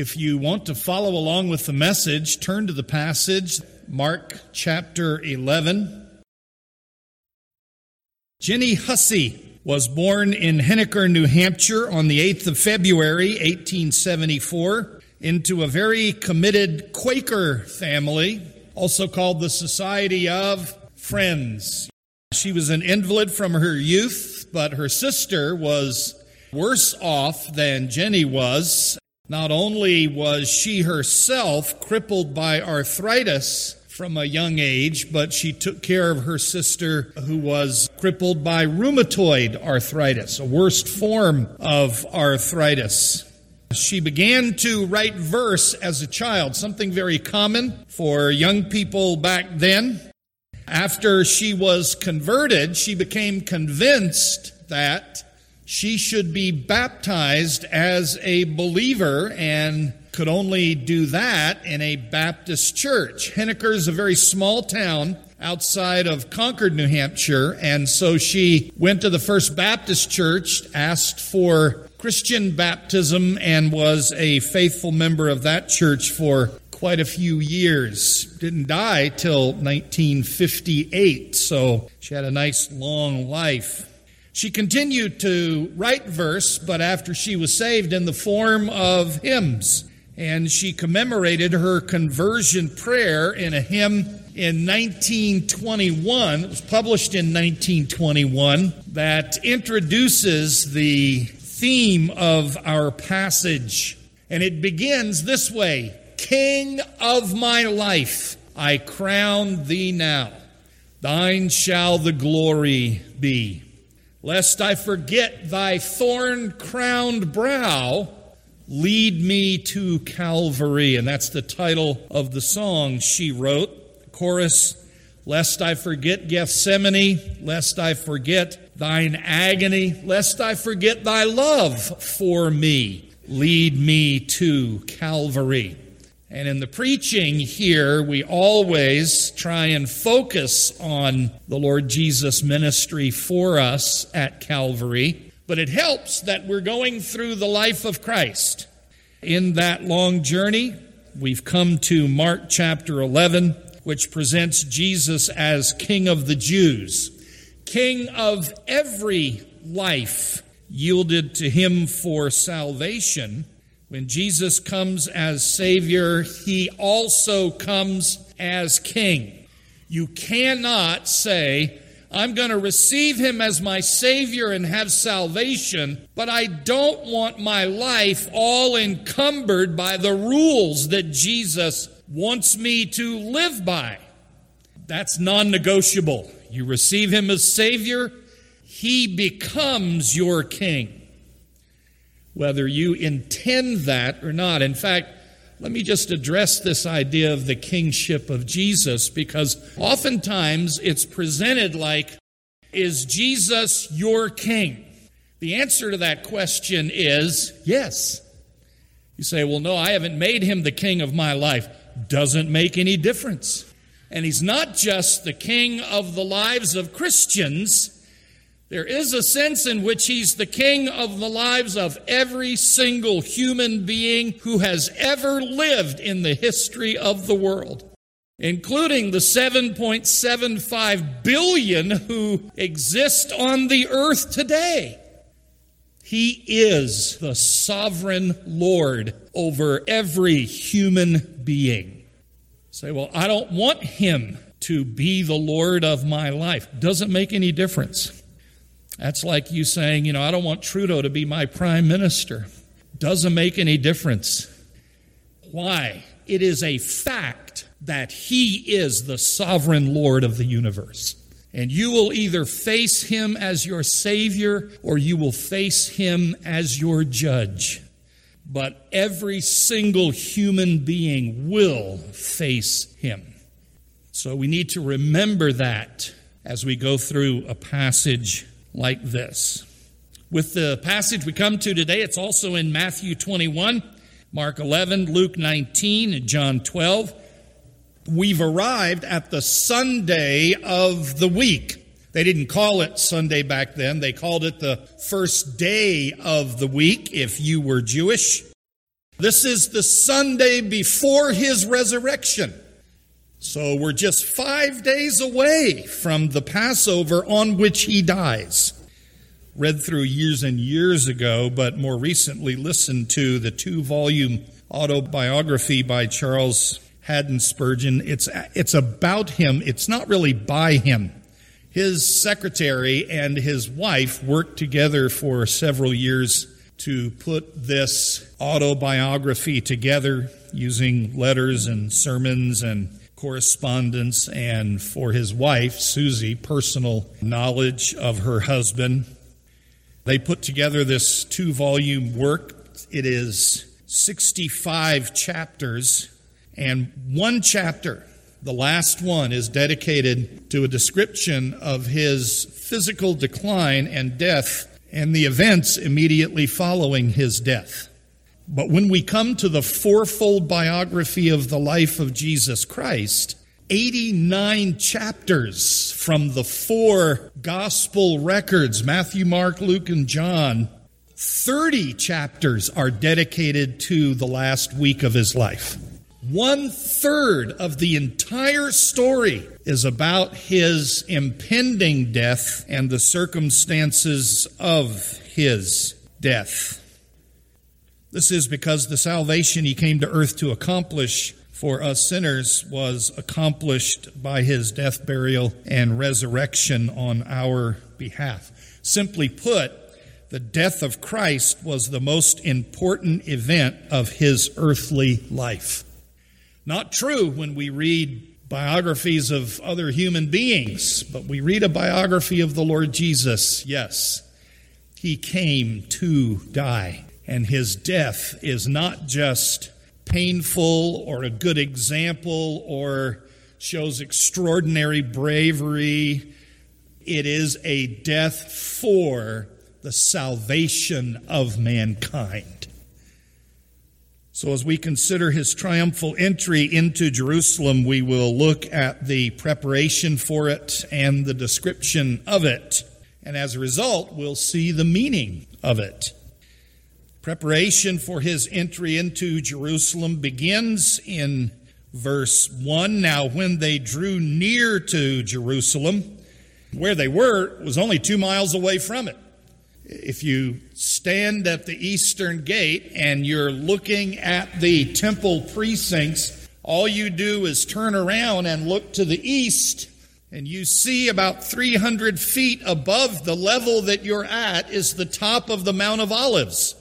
If you want to follow along with the message, turn to the passage, Mark chapter 11. Jenny Hussey was born in Henniker, New Hampshire on the 8th of February, 1874, into a very committed Quaker family, also called the Society of Friends. She was an invalid from her youth, but her sister was worse off than Jenny was not only was she herself crippled by arthritis from a young age, but she took care of her sister who was crippled by rheumatoid arthritis, a worst form of arthritis. She began to write verse as a child, something very common for young people back then. After she was converted, she became convinced that she should be baptized as a believer and could only do that in a Baptist church. Henniker is a very small town outside of Concord, New Hampshire, and so she went to the First Baptist Church, asked for Christian baptism, and was a faithful member of that church for quite a few years. Didn't die till 1958, so she had a nice long life. She continued to write verse, but after she was saved in the form of hymns. And she commemorated her conversion prayer in a hymn in 1921. It was published in 1921 that introduces the theme of our passage. And it begins this way King of my life, I crown thee now. Thine shall the glory be lest I forget thy thorn crowned brow, lead me to Calvary. And that's the title of the song she wrote. Chorus, lest I forget Gethsemane, lest I forget thine agony, lest I forget thy love for me, lead me to Calvary. And in the preaching here, we always try and focus on the Lord Jesus' ministry for us at Calvary. But it helps that we're going through the life of Christ. In that long journey, we've come to Mark chapter 11, which presents Jesus as King of the Jews, King of every life yielded to him for salvation. When Jesus comes as Savior, He also comes as King. You cannot say, I'm going to receive Him as my Savior and have salvation, but I don't want my life all encumbered by the rules that Jesus wants me to live by. That's non negotiable. You receive Him as Savior, He becomes your King whether you intend that or not. In fact, let me just address this idea of the kingship of Jesus because oftentimes it's presented like, is Jesus your king? The answer to that question is yes. You say, well, no, I haven't made him the king of my life. Doesn't make any difference. And he's not just the king of the lives of Christians, there is a sense in which he's the king of the lives of every single human being who has ever lived in the history of the world, including the 7.75 billion who exist on the earth today. He is the sovereign Lord over every human being. Say, well, I don't want him to be the Lord of my life. Doesn't make any difference. That's like you saying, you know, I don't want Trudeau to be my prime minister. Doesn't make any difference. Why? It is a fact that he is the sovereign Lord of the universe. And you will either face him as your Savior or you will face him as your judge. But every single human being will face him. So we need to remember that as we go through a passage like this. With the passage we come to today, it's also in Matthew 21, Mark 11, Luke 19, and John 12. We've arrived at the Sunday of the week. They didn't call it Sunday back then. They called it the first day of the week if you were Jewish. This is the Sunday before his resurrection. So we're just five days away from the Passover on which he dies. Read through years and years ago, but more recently listened to the two volume autobiography by Charles Haddon Spurgeon. It's, it's about him. It's not really by him. His secretary and his wife worked together for several years to put this autobiography together using letters and sermons and correspondence, and for his wife, Susie, personal knowledge of her husband. They put together this two volume work. It is 65 chapters, and one chapter, the last one, is dedicated to a description of his physical decline and death and the events immediately following his death. But when we come to the fourfold biography of the life of Jesus Christ, 89 chapters from the four gospel records Matthew, Mark, Luke, and John 30 chapters are dedicated to the last week of his life. One third of the entire story is about his impending death and the circumstances of his death. This is because the salvation he came to earth to accomplish for us sinners was accomplished by his death, burial, and resurrection on our behalf. Simply put, the death of Christ was the most important event of his earthly life. Not true when we read biographies of other human beings, but we read a biography of the Lord Jesus. Yes, he came to die, and his death is not just painful or a good example or shows extraordinary bravery. It is a death for the salvation of mankind. So, as we consider his triumphal entry into Jerusalem, we will look at the preparation for it and the description of it. And as a result, we'll see the meaning of it. Preparation for his entry into Jerusalem begins in verse 1. Now, when they drew near to Jerusalem, where they were was only two miles away from it if you stand at the eastern gate and you're looking at the temple precincts, all you do is turn around and look to the east, and you see about 300 feet above the level that you're at is the top of the Mount of Olives.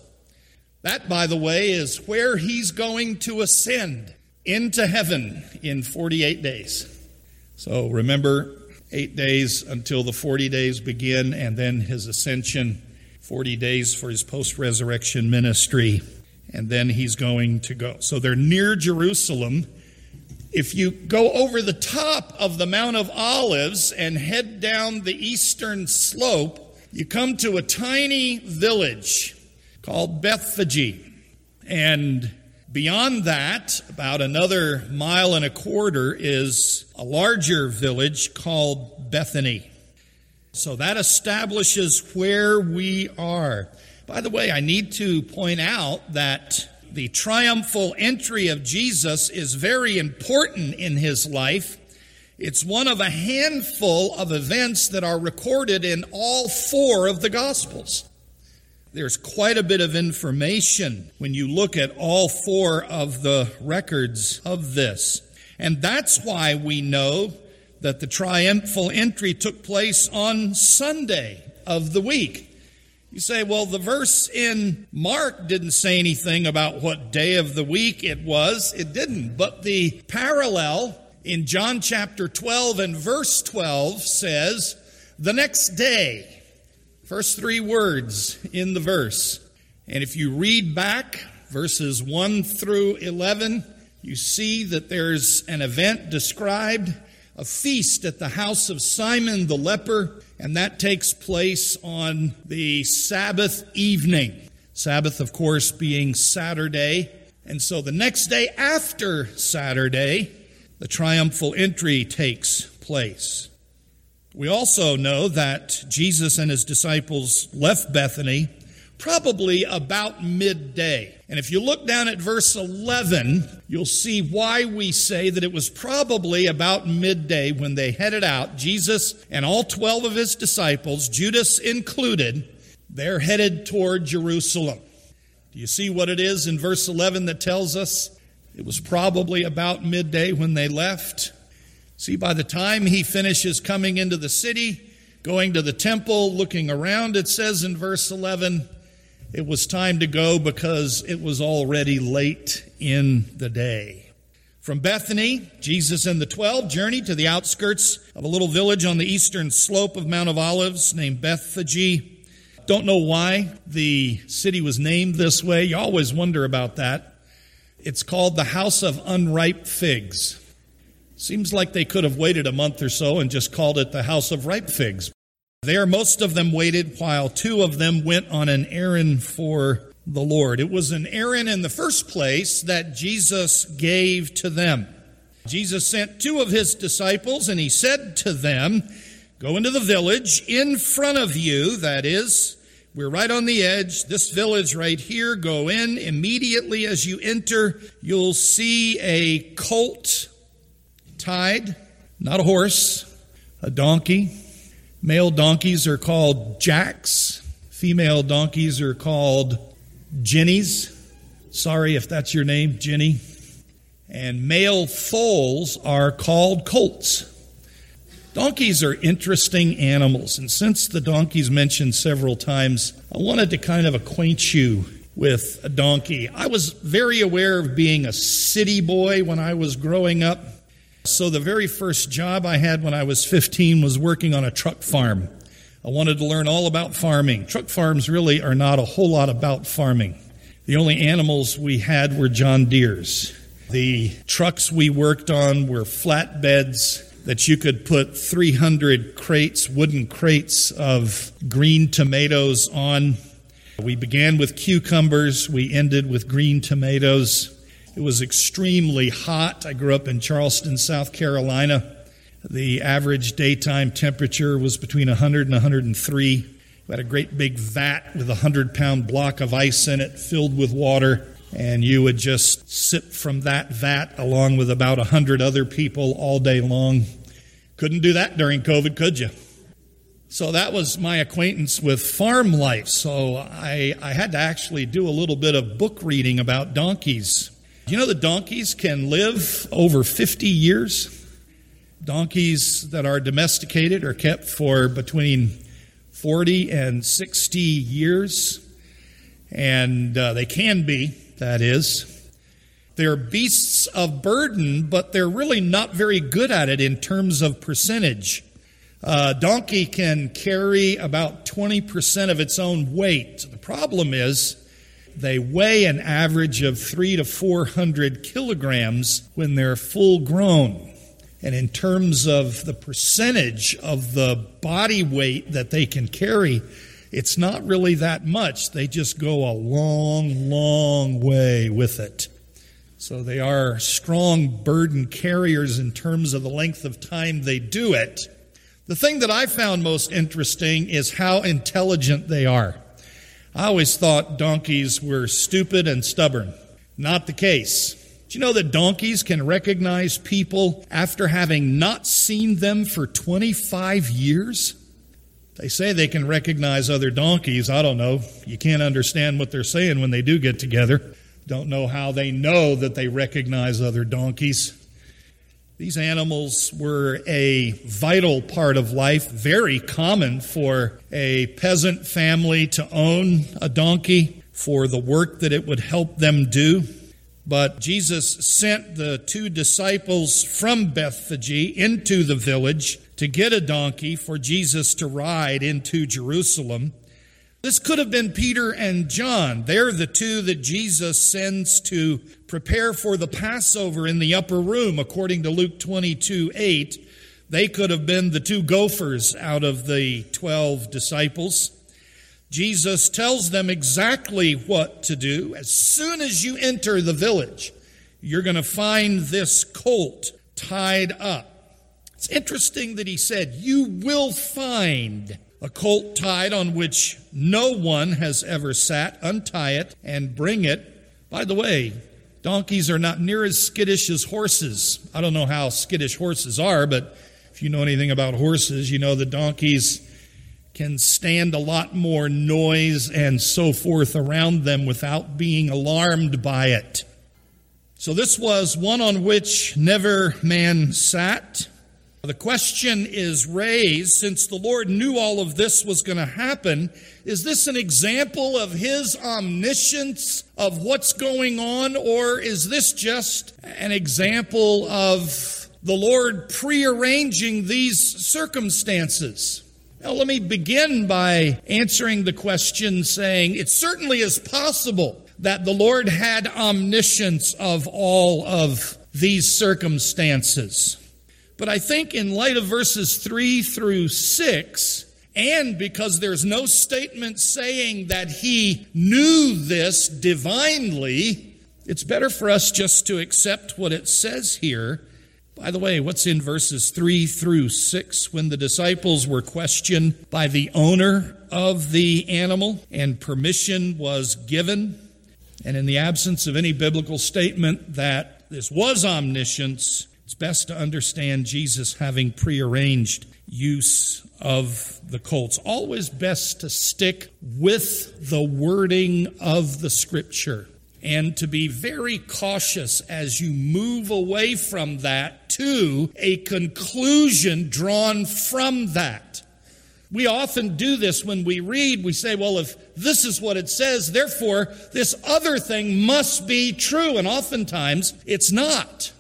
That, by the way, is where he's going to ascend into heaven in 48 days. So remember, eight days until the 40 days begin, and then his ascension 40 days for his post resurrection ministry, and then he's going to go. So they're near Jerusalem. If you go over the top of the Mount of Olives and head down the eastern slope, you come to a tiny village called Bethphage. And beyond that, about another mile and a quarter, is a larger village called Bethany. So that establishes where we are. By the way, I need to point out that the triumphal entry of Jesus is very important in his life. It's one of a handful of events that are recorded in all four of the Gospels. There's quite a bit of information when you look at all four of the records of this. And that's why we know that the triumphal entry took place on Sunday of the week. You say, well, the verse in Mark didn't say anything about what day of the week it was. It didn't. But the parallel in John chapter 12 and verse 12 says, the next day. First three words in the verse. And if you read back verses 1 through 11, you see that there's an event described a feast at the house of Simon the leper, and that takes place on the Sabbath evening. Sabbath, of course, being Saturday. And so the next day after Saturday, the triumphal entry takes place. We also know that Jesus and his disciples left Bethany probably about midday. And if you look down at verse 11, you'll see why we say that it was probably about midday when they headed out. Jesus and all 12 of his disciples, Judas included, they're headed toward Jerusalem. Do you see what it is in verse 11 that tells us it was probably about midday when they left? See, by the time he finishes coming into the city, going to the temple, looking around, it says in verse 11, it was time to go because it was already late in the day. From Bethany, Jesus and the twelve journeyed to the outskirts of a little village on the eastern slope of Mount of Olives named Bethphage. Don't know why the city was named this way. You always wonder about that. It's called the House of Unripe Figs. Seems like they could have waited a month or so and just called it the House of Ripe Figs. There, most of them waited while two of them went on an errand for the Lord. It was an errand in the first place that Jesus gave to them. Jesus sent two of his disciples and he said to them, Go into the village in front of you, that is, we're right on the edge. This village right here, go in. Immediately as you enter, you'll see a colt tied, not a horse, a donkey Male donkeys are called jacks. Female donkeys are called jennies. Sorry if that's your name, Jenny. And male foals are called colts. Donkeys are interesting animals, and since the donkey's mentioned several times, I wanted to kind of acquaint you with a donkey. I was very aware of being a city boy when I was growing up. So, the very first job I had when I was 15 was working on a truck farm. I wanted to learn all about farming. Truck farms really are not a whole lot about farming. The only animals we had were John Deere's. The trucks we worked on were flatbeds that you could put 300 crates, wooden crates of green tomatoes on. We began with cucumbers, we ended with green tomatoes. It was extremely hot. I grew up in Charleston, South Carolina. The average daytime temperature was between 100 and 103. We had a great big vat with a 100 pound block of ice in it filled with water, and you would just sip from that vat along with about 100 other people all day long. Couldn't do that during COVID, could you? So that was my acquaintance with farm life. So I, I had to actually do a little bit of book reading about donkeys. You know that donkeys can live over 50 years? Donkeys that are domesticated are kept for between 40 and 60 years, and uh, they can be, that is. They're beasts of burden, but they're really not very good at it in terms of percentage. A donkey can carry about 20% of its own weight. The problem is, they weigh an average of three to 400 kilograms when they're full grown. And in terms of the percentage of the body weight that they can carry, it's not really that much. They just go a long, long way with it. So they are strong burden carriers in terms of the length of time they do it. The thing that I found most interesting is how intelligent they are. I always thought donkeys were stupid and stubborn. Not the case. Do you know that donkeys can recognize people after having not seen them for 25 years? They say they can recognize other donkeys. I don't know. You can't understand what they're saying when they do get together. Don't know how they know that they recognize other donkeys. These animals were a vital part of life, very common for a peasant family to own a donkey for the work that it would help them do. But Jesus sent the two disciples from Bethphage into the village to get a donkey for Jesus to ride into Jerusalem. This could have been Peter and John. They're the two that Jesus sends to prepare for the Passover in the upper room, according to Luke 22 8. They could have been the two gophers out of the 12 disciples. Jesus tells them exactly what to do. As soon as you enter the village, you're going to find this colt tied up. It's interesting that he said, You will find a colt tied on which no one has ever sat, untie it and bring it. By the way, donkeys are not near as skittish as horses. I don't know how skittish horses are, but if you know anything about horses, you know the donkeys can stand a lot more noise and so forth around them without being alarmed by it. So this was one on which never man sat. The question is raised since the Lord knew all of this was going to happen. Is this an example of His omniscience of what's going on, or is this just an example of the Lord prearranging these circumstances? Now, let me begin by answering the question saying it certainly is possible that the Lord had omniscience of all of these circumstances. But I think in light of verses 3 through 6, and because there's no statement saying that he knew this divinely, it's better for us just to accept what it says here. By the way, what's in verses 3 through 6 when the disciples were questioned by the owner of the animal and permission was given? And in the absence of any biblical statement that this was omniscience, it's best to understand Jesus having prearranged use of the colts. Always best to stick with the wording of the scripture and to be very cautious as you move away from that to a conclusion drawn from that. We often do this when we read. We say, well, if this is what it says, therefore this other thing must be true. And oftentimes it's not.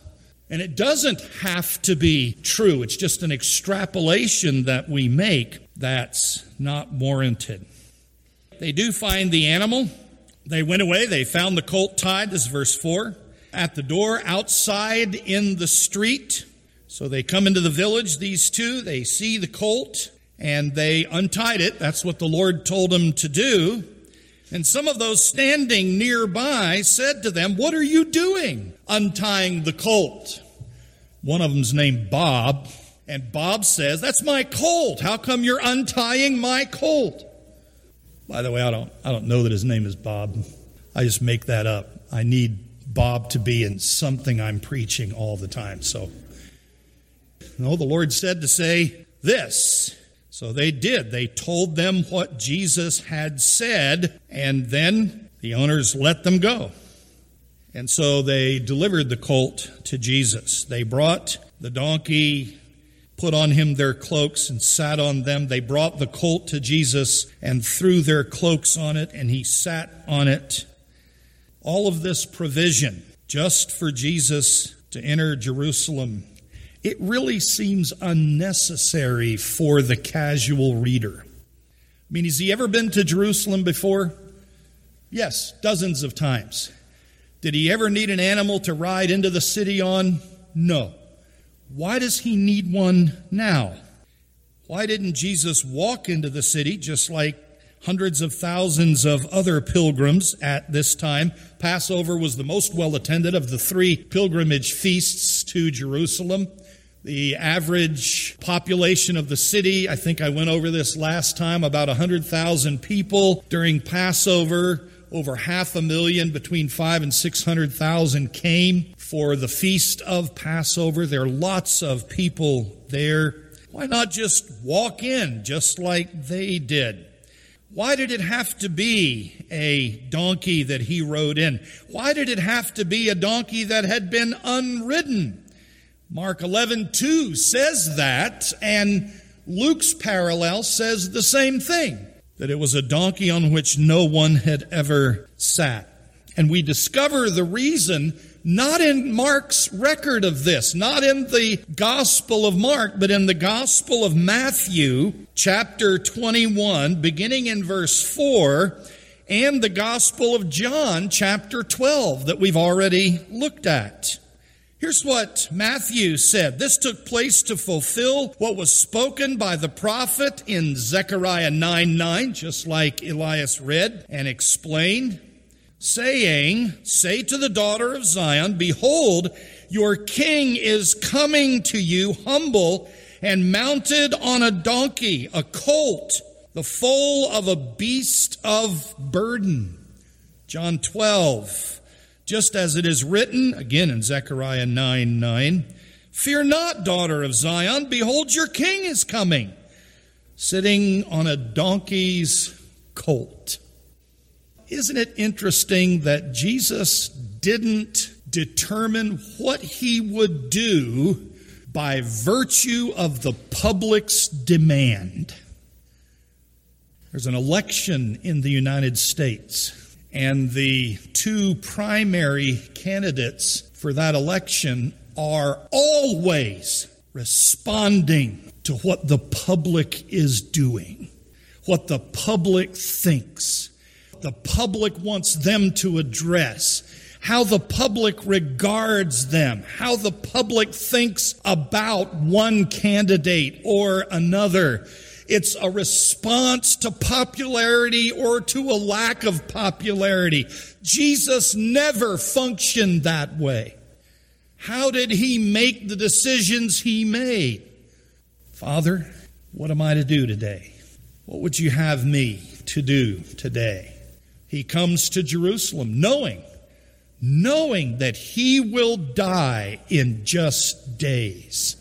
And it doesn't have to be true, it's just an extrapolation that we make that's not warranted. They do find the animal. They went away, they found the colt tied, this is verse 4, at the door outside in the street. So they come into the village, these two, they see the colt, and they untied it. That's what the Lord told them to do. And some of those standing nearby said to them, What are you doing untying the colt? One of them's named Bob. And Bob says, That's my colt. How come you're untying my colt? By the way, I don't, I don't know that his name is Bob. I just make that up. I need Bob to be in something I'm preaching all the time. So, no, the Lord said to say this. So they did. They told them what Jesus had said, and then the owners let them go. And so they delivered the colt to Jesus. They brought the donkey, put on him their cloaks, and sat on them. They brought the colt to Jesus and threw their cloaks on it, and he sat on it. All of this provision just for Jesus to enter Jerusalem it really seems unnecessary for the casual reader. I mean, has he ever been to Jerusalem before? Yes, dozens of times. Did he ever need an animal to ride into the city on? No. Why does he need one now? Why didn't Jesus walk into the city just like hundreds of thousands of other pilgrims at this time? Passover was the most well attended of the three pilgrimage feasts to Jerusalem. The average population of the city, I think I went over this last time, about 100,000 people during Passover. Over half a million, between five and 600,000 came for the feast of Passover. There are lots of people there. Why not just walk in just like they did? Why did it have to be a donkey that he rode in? Why did it have to be a donkey that had been unridden? Mark 11, 2 says that, and Luke's parallel says the same thing that it was a donkey on which no one had ever sat. And we discover the reason not in Mark's record of this, not in the Gospel of Mark, but in the Gospel of Matthew, chapter 21, beginning in verse 4, and the Gospel of John, chapter 12, that we've already looked at. Here's what Matthew said. This took place to fulfill what was spoken by the prophet in Zechariah 9 9, just like Elias read and explained, saying, Say to the daughter of Zion, Behold, your king is coming to you humble and mounted on a donkey, a colt, the foal of a beast of burden. John 12, just as it is written, again in Zechariah 9 9, Fear not, daughter of Zion, behold, your king is coming, sitting on a donkey's colt. Isn't it interesting that Jesus didn't determine what he would do by virtue of the public's demand? There's an election in the United States, and the two primary candidates for that election are always responding to what the public is doing, what the public thinks, the public wants them to address, how the public regards them, how the public thinks about one candidate or another. It's a response to popularity or to a lack of popularity. Jesus never functioned that way. How did he make the decisions he made? Father, what am I to do today? What would you have me to do today? He comes to Jerusalem knowing, knowing that he will die in just days.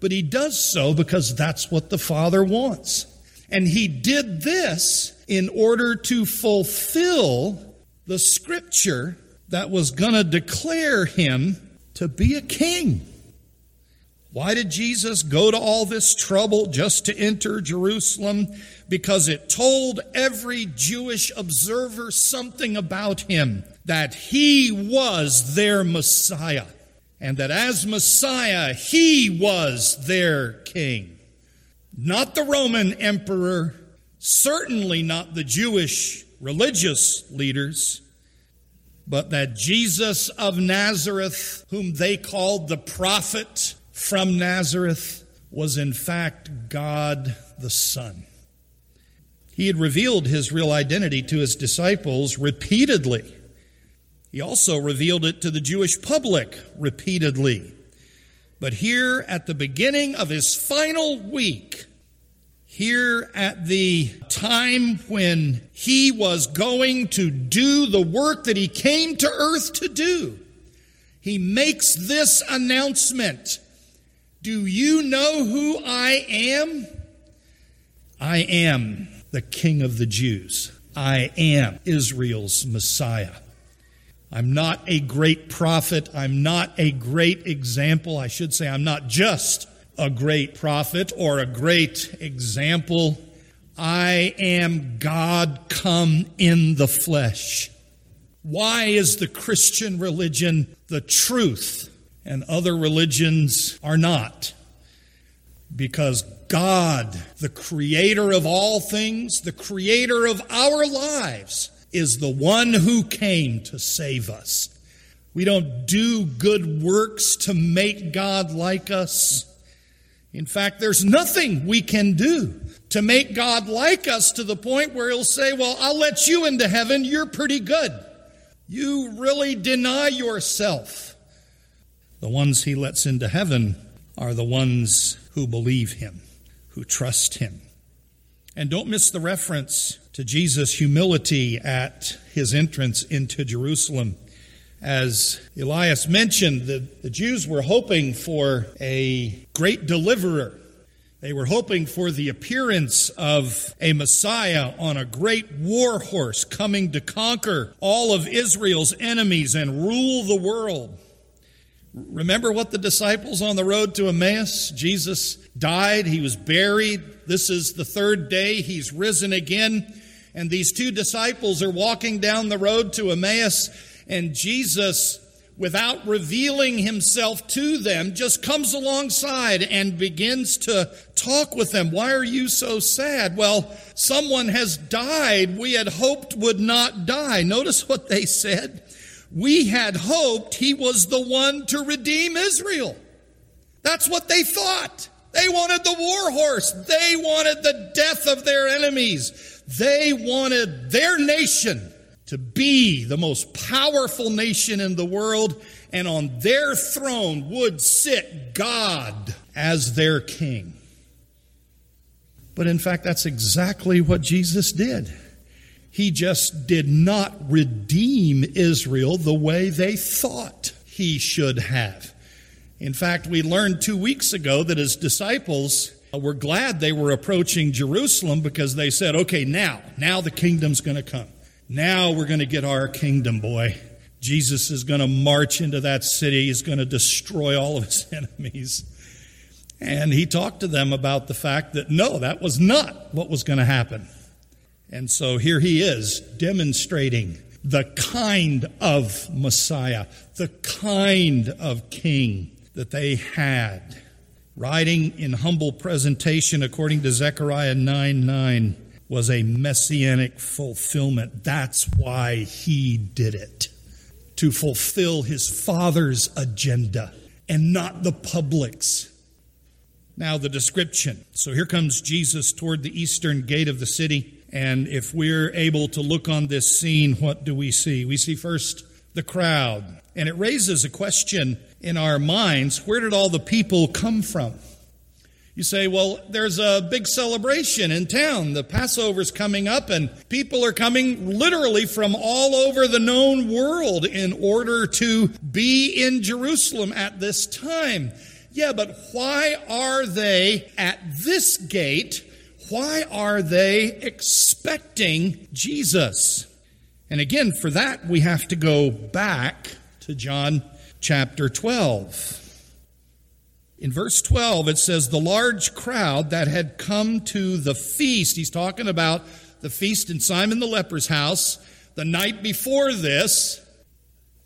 But he does so because that's what the Father wants. And he did this in order to fulfill the scripture that was going to declare him to be a king. Why did Jesus go to all this trouble just to enter Jerusalem? Because it told every Jewish observer something about him that he was their Messiah and that as Messiah, he was their king. Not the Roman emperor, certainly not the Jewish religious leaders, but that Jesus of Nazareth, whom they called the prophet from Nazareth, was in fact God the Son. He had revealed his real identity to his disciples repeatedly he also revealed it to the Jewish public repeatedly. But here at the beginning of his final week, here at the time when he was going to do the work that he came to earth to do, he makes this announcement Do you know who I am? I am the King of the Jews. I am Israel's Messiah. I'm not a great prophet. I'm not a great example. I should say, I'm not just a great prophet or a great example. I am God come in the flesh. Why is the Christian religion the truth and other religions are not? Because God, the creator of all things, the creator of our lives, is the one who came to save us. We don't do good works to make God like us. In fact, there's nothing we can do to make God like us to the point where He'll say, Well, I'll let you into heaven. You're pretty good. You really deny yourself. The ones He lets into heaven are the ones who believe Him, who trust Him. And don't miss the reference to Jesus' humility at his entrance into Jerusalem. As Elias mentioned, the, the Jews were hoping for a great deliverer. They were hoping for the appearance of a Messiah on a great war horse coming to conquer all of Israel's enemies and rule the world. Remember what the disciples on the road to Emmaus? Jesus died, he was buried. This is the third day, he's risen again. And these two disciples are walking down the road to Emmaus, and Jesus, without revealing himself to them, just comes alongside and begins to talk with them. Why are you so sad? Well, someone has died we had hoped would not die. Notice what they said. We had hoped he was the one to redeem Israel. That's what they thought. They wanted the war horse. They wanted the death of their enemies. They wanted their nation to be the most powerful nation in the world, and on their throne would sit God as their king. But in fact, that's exactly what Jesus did. He just did not redeem Israel the way they thought he should have. In fact, we learned two weeks ago that his disciples uh, were glad they were approaching Jerusalem because they said, okay, now, now the kingdom's going to come. Now we're going to get our kingdom, boy. Jesus is going to march into that city. He's going to destroy all of his enemies. And he talked to them about the fact that no, that was not what was going to happen. And so here he is demonstrating the kind of Messiah, the kind of king that they had. Riding in humble presentation, according to Zechariah 9 9, was a messianic fulfillment. That's why he did it. To fulfill his father's agenda and not the public's. Now, the description. So here comes Jesus toward the eastern gate of the city. And if we're able to look on this scene, what do we see? We see first the crowd. And it raises a question in our minds where did all the people come from? You say, well, there's a big celebration in town. The Passover's coming up, and people are coming literally from all over the known world in order to be in Jerusalem at this time. Yeah, but why are they at this gate? Why are they expecting Jesus? And again, for that, we have to go back to John chapter 12. In verse 12, it says, The large crowd that had come to the feast, he's talking about the feast in Simon the leper's house. The night before this,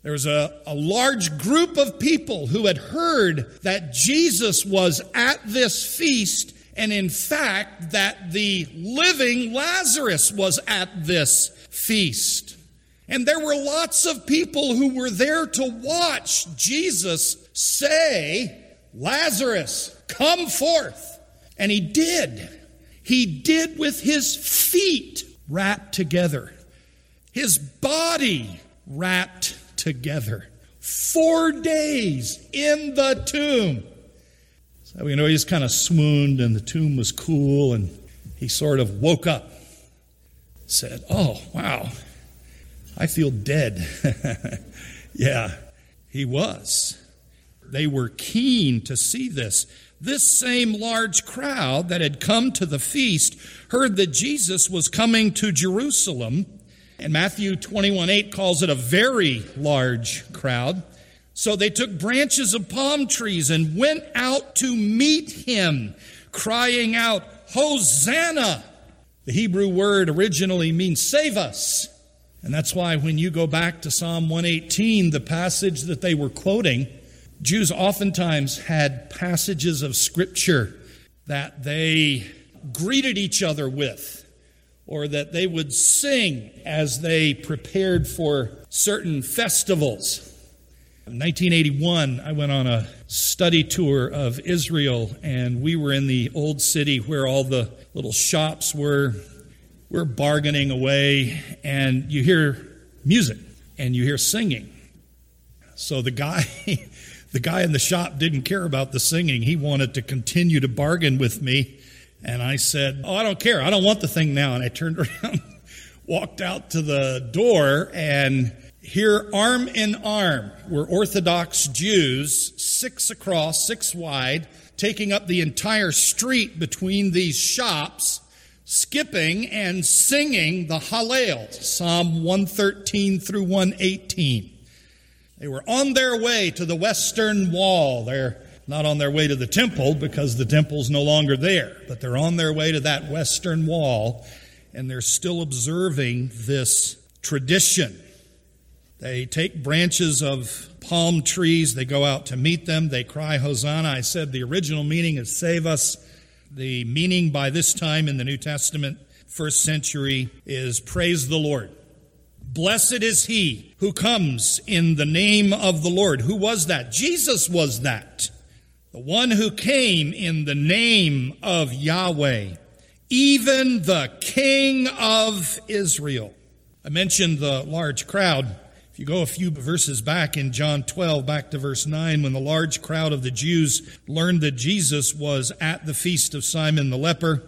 there was a, a large group of people who had heard that Jesus was at this feast, and in fact, that the living Lazarus was at this feast. And there were lots of people who were there to watch Jesus say, Lazarus, come forth. And he did. He did with his feet wrapped together, his body wrapped together. Four days in the tomb. So we know he just kind of swooned and the tomb was cool and he sort of woke up. Said, Oh, wow, I feel dead. yeah, he was. They were keen to see this. This same large crowd that had come to the feast heard that Jesus was coming to Jerusalem and Matthew 21 8 calls it a very large crowd. So they took branches of palm trees and went out to meet him, crying out, Hosanna! The Hebrew word originally means save us. And that's why when you go back to Psalm 118, the passage that they were quoting, Jews oftentimes had passages of Scripture that they greeted each other with or that they would sing as they prepared for certain festivals. In 1981, I went on a study tour of Israel, and we were in the old city where all the little shops were. We're bargaining away, and you hear music and you hear singing. So the guy, the guy in the shop didn't care about the singing. He wanted to continue to bargain with me and I said, Oh, I don't care. I don't want the thing now. And I turned around, walked out to the door, and here, arm in arm, were Orthodox Jews, six across, six wide, taking up the entire street between these shops, skipping and singing the Hallel, Psalm 113 through 118. They were on their way to the western wall. They're not on their way to the temple because the temple's no longer there, but they're on their way to that western wall and they're still observing this tradition. They take branches of palm trees, they go out to meet them, they cry, Hosanna. I said the original meaning is save us. The meaning by this time in the New Testament, first century, is praise the Lord. Blessed is he who comes in the name of the Lord. Who was that? Jesus was that the one who came in the name of Yahweh, even the King of Israel. I mentioned the large crowd. You go a few verses back in John 12, back to verse 9, when the large crowd of the Jews learned that Jesus was at the feast of Simon the leper,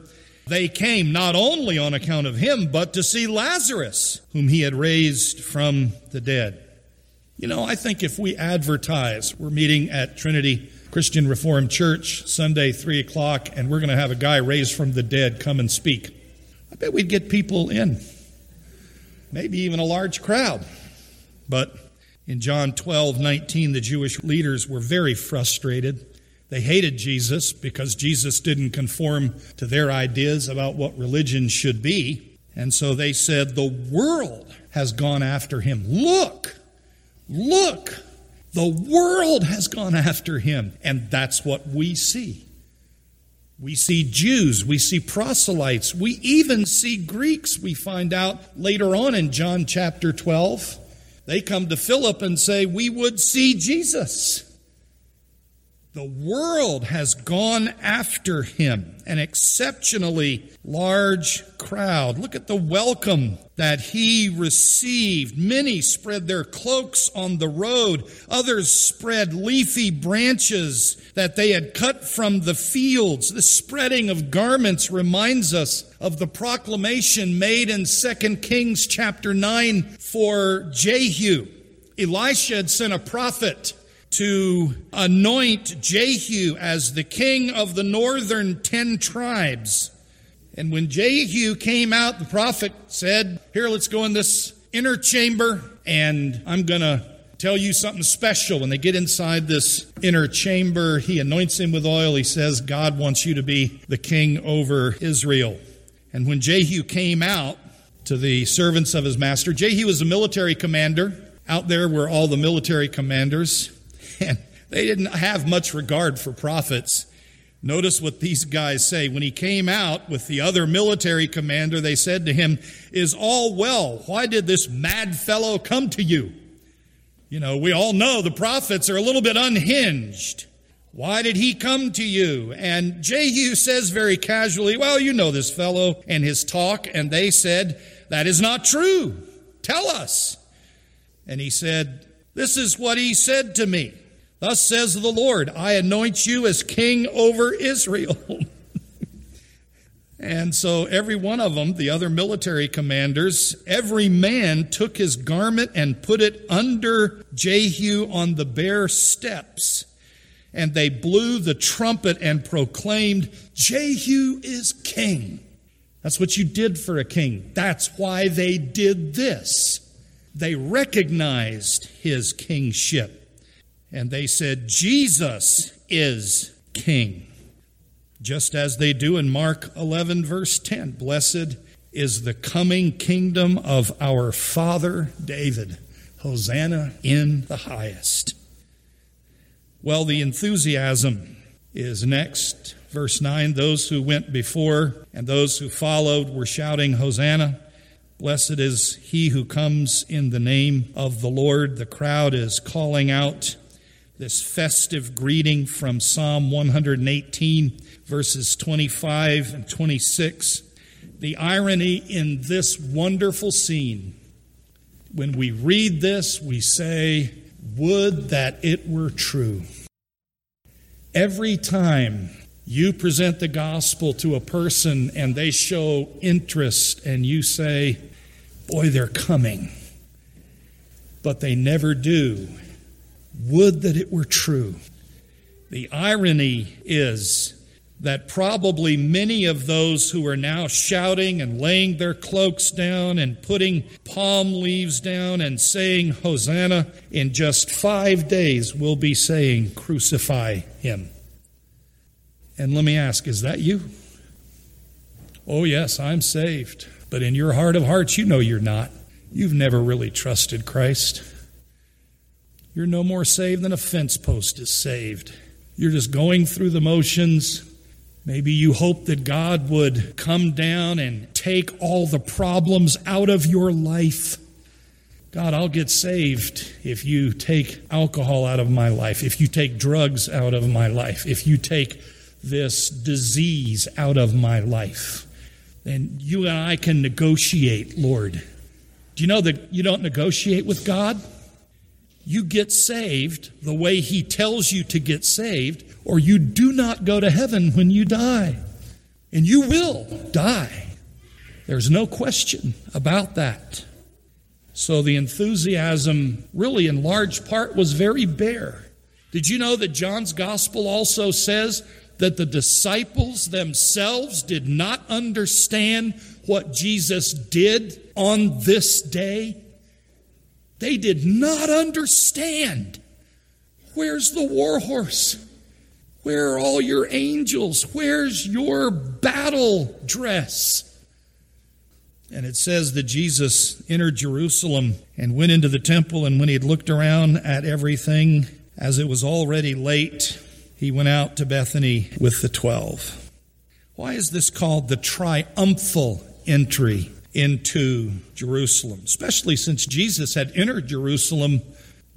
They came not only on account of him, but to see Lazarus, whom he had raised from the dead. You know, I think if we advertise, we're meeting at Trinity Christian Reformed Church Sunday, 3 o'clock, and we're going to have a guy raised from the dead come and speak. I bet we'd get people in, maybe even a large crowd. But in John 12, 19, the Jewish leaders were very frustrated they hated Jesus because Jesus didn't conform to their ideas about what religion should be. And so they said, The world has gone after him. Look, look, the world has gone after him. And that's what we see. We see Jews, we see proselytes, we even see Greeks, we find out later on in John chapter 12. They come to Philip and say, We would see Jesus. The world has gone after him, an exceptionally large crowd. Look at the welcome that he received. Many spread their cloaks on the road, others spread leafy branches that they had cut from the fields. The spreading of garments reminds us of the proclamation made in 2 Kings chapter 9 for Jehu. Elisha had sent a prophet to anoint Jehu as the king of the northern ten tribes. And when Jehu came out, the prophet said, Here, let's go in this inner chamber, and I'm going to tell you something special. When they get inside this inner chamber, he anoints him with oil. He says, God wants you to be the king over Israel. And when Jehu came out to the servants of his master, Jehu was a military commander. Out there were all the military commanders. And they didn't have much regard for prophets. Notice what these guys say. When he came out with the other military commander, they said to him, Is all well? Why did this mad fellow come to you? You know, we all know the prophets are a little bit unhinged. Why did he come to you? And Jehu says very casually, Well, you know this fellow and his talk. And they said, That is not true. Tell us. And he said, This is what he said to me. Thus says the Lord, I anoint you as king over Israel. and so every one of them, the other military commanders, every man took his garment and put it under Jehu on the bare steps. And they blew the trumpet and proclaimed, Jehu is king. That's what you did for a king. That's why they did this. They recognized his kingship and they said, Jesus is King. Just as they do in Mark 11, verse 10 Blessed is the coming kingdom of our father David. Hosanna in the highest. Well, the enthusiasm is next. Verse 9 Those who went before and those who followed were shouting, Hosanna. Blessed is he who comes in the name of the Lord. The crowd is calling out this festive greeting from Psalm 118, verses 25 and 26. The irony in this wonderful scene, when we read this, we say, Would that it were true. Every time you present the gospel to a person and they show interest, and you say, Boy, they're coming, but they never do would that it were true. The irony is that probably many of those who are now shouting and laying their cloaks down and putting palm leaves down and saying Hosanna in just five days will be saying, Crucify him. And let me ask, is that you? Oh, yes, I'm saved. But in your heart of hearts, you know you're not. You've never really trusted Christ. You're no more saved than a fence post is saved. You're just going through the motions. Maybe you hope that God would come down and take all the problems out of your life. God, I'll get saved if you take alcohol out of my life, if you take drugs out of my life, if you take this disease out of my life. And you and I can negotiate, Lord. Do you know that you don't negotiate with God? you get saved the way He tells you to get saved, or you do not go to heaven when you die. And you will die. There's no question about that. So the enthusiasm, really in large part, was very bare. Did you know that John's gospel also says that the disciples themselves did not understand what Jesus did on this day? They did not understand. Where's the war horse? Where are all your angels? Where's your battle dress? And it says that Jesus entered Jerusalem and went into the temple, and when he had looked around at everything, as it was already late, he went out to Bethany with the twelve. Why is this called the triumphal entry into Jerusalem? Especially since Jesus had entered Jerusalem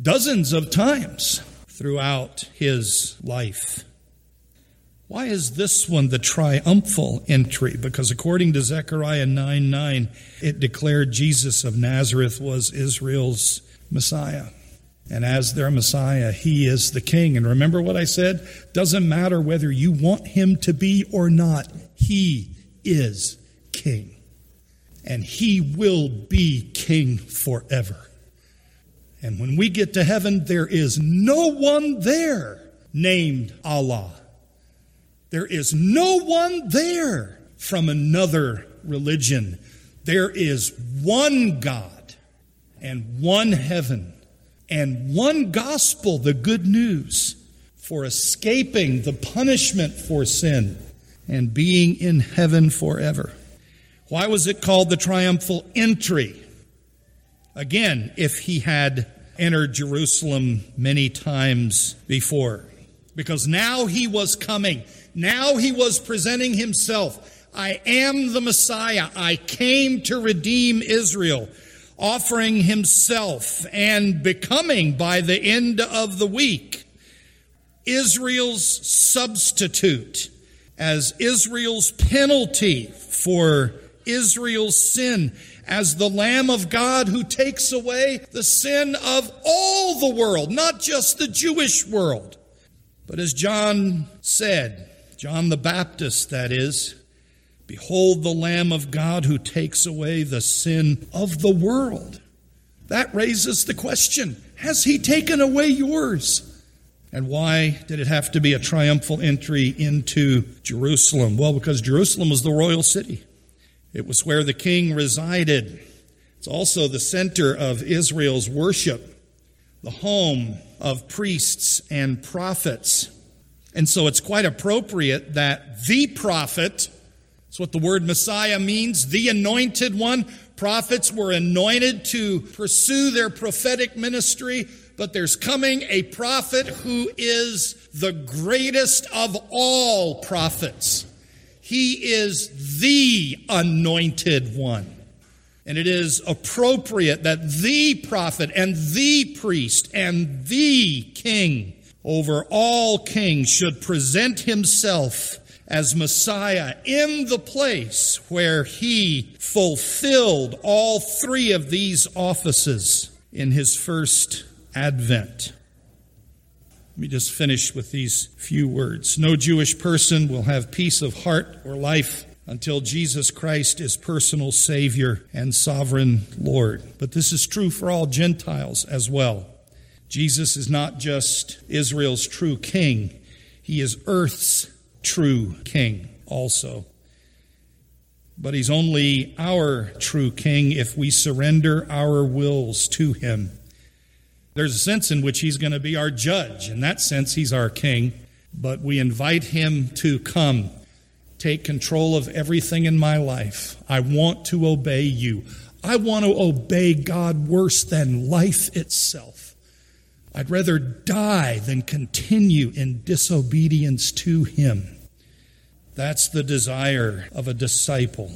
dozens of times throughout his life. Why is this one the triumphal entry? Because according to Zechariah 9 9, it declared Jesus of Nazareth was Israel's Messiah. And as their Messiah, he is the king. And remember what I said? Doesn't matter whether you want him to be or not, he is king. And he will be king forever. And when we get to heaven, there is no one there named Allah. There is no one there from another religion. There is one God and one heaven and one gospel, the good news for escaping the punishment for sin and being in heaven forever. Why was it called the triumphal entry? Again, if he had entered Jerusalem many times before. Because now he was coming. Now he was presenting himself. I am the Messiah. I came to redeem Israel offering himself and becoming by the end of the week Israel's substitute as Israel's penalty for Israel's sin as the Lamb of God who takes away the sin of all the world, not just the Jewish world. But as John said, John the Baptist, that is, Behold the Lamb of God who takes away the sin of the world. That raises the question Has he taken away yours? And why did it have to be a triumphal entry into Jerusalem? Well, because Jerusalem was the royal city, it was where the king resided. It's also the center of Israel's worship, the home of priests and prophets. And so it's quite appropriate that the prophet that's what the word Messiah means, the anointed one. Prophets were anointed to pursue their prophetic ministry, but there's coming a prophet who is the greatest of all prophets. He is the anointed one. And it is appropriate that the prophet and the priest and the king over all kings should present himself as Messiah in the place where he fulfilled all three of these offices in his first advent. Let me just finish with these few words. No Jewish person will have peace of heart or life until Jesus Christ is personal Savior and sovereign Lord. But this is true for all Gentiles as well. Jesus is not just Israel's true king, he is earth's true king also. But he's only our true king if we surrender our wills to him. There's a sense in which he's going to be our judge. In that sense, he's our king. But we invite him to come, take control of everything in my life. I want to obey you. I want to obey God worse than life itself. I'd rather die than continue in disobedience to him. That's the desire of a disciple.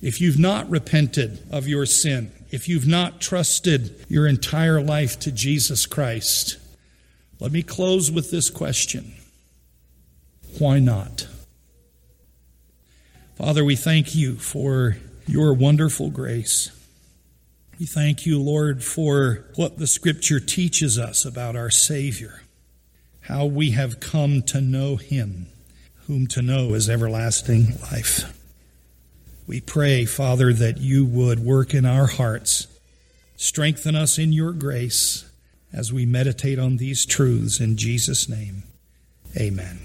If you've not repented of your sin, if you've not trusted your entire life to Jesus Christ, let me close with this question Why not? Father, we thank you for your wonderful grace. We thank you, Lord, for what the Scripture teaches us about our Savior, how we have come to know Him whom to know is everlasting life. We pray, Father, that you would work in our hearts, strengthen us in your grace as we meditate on these truths. In Jesus' name, amen.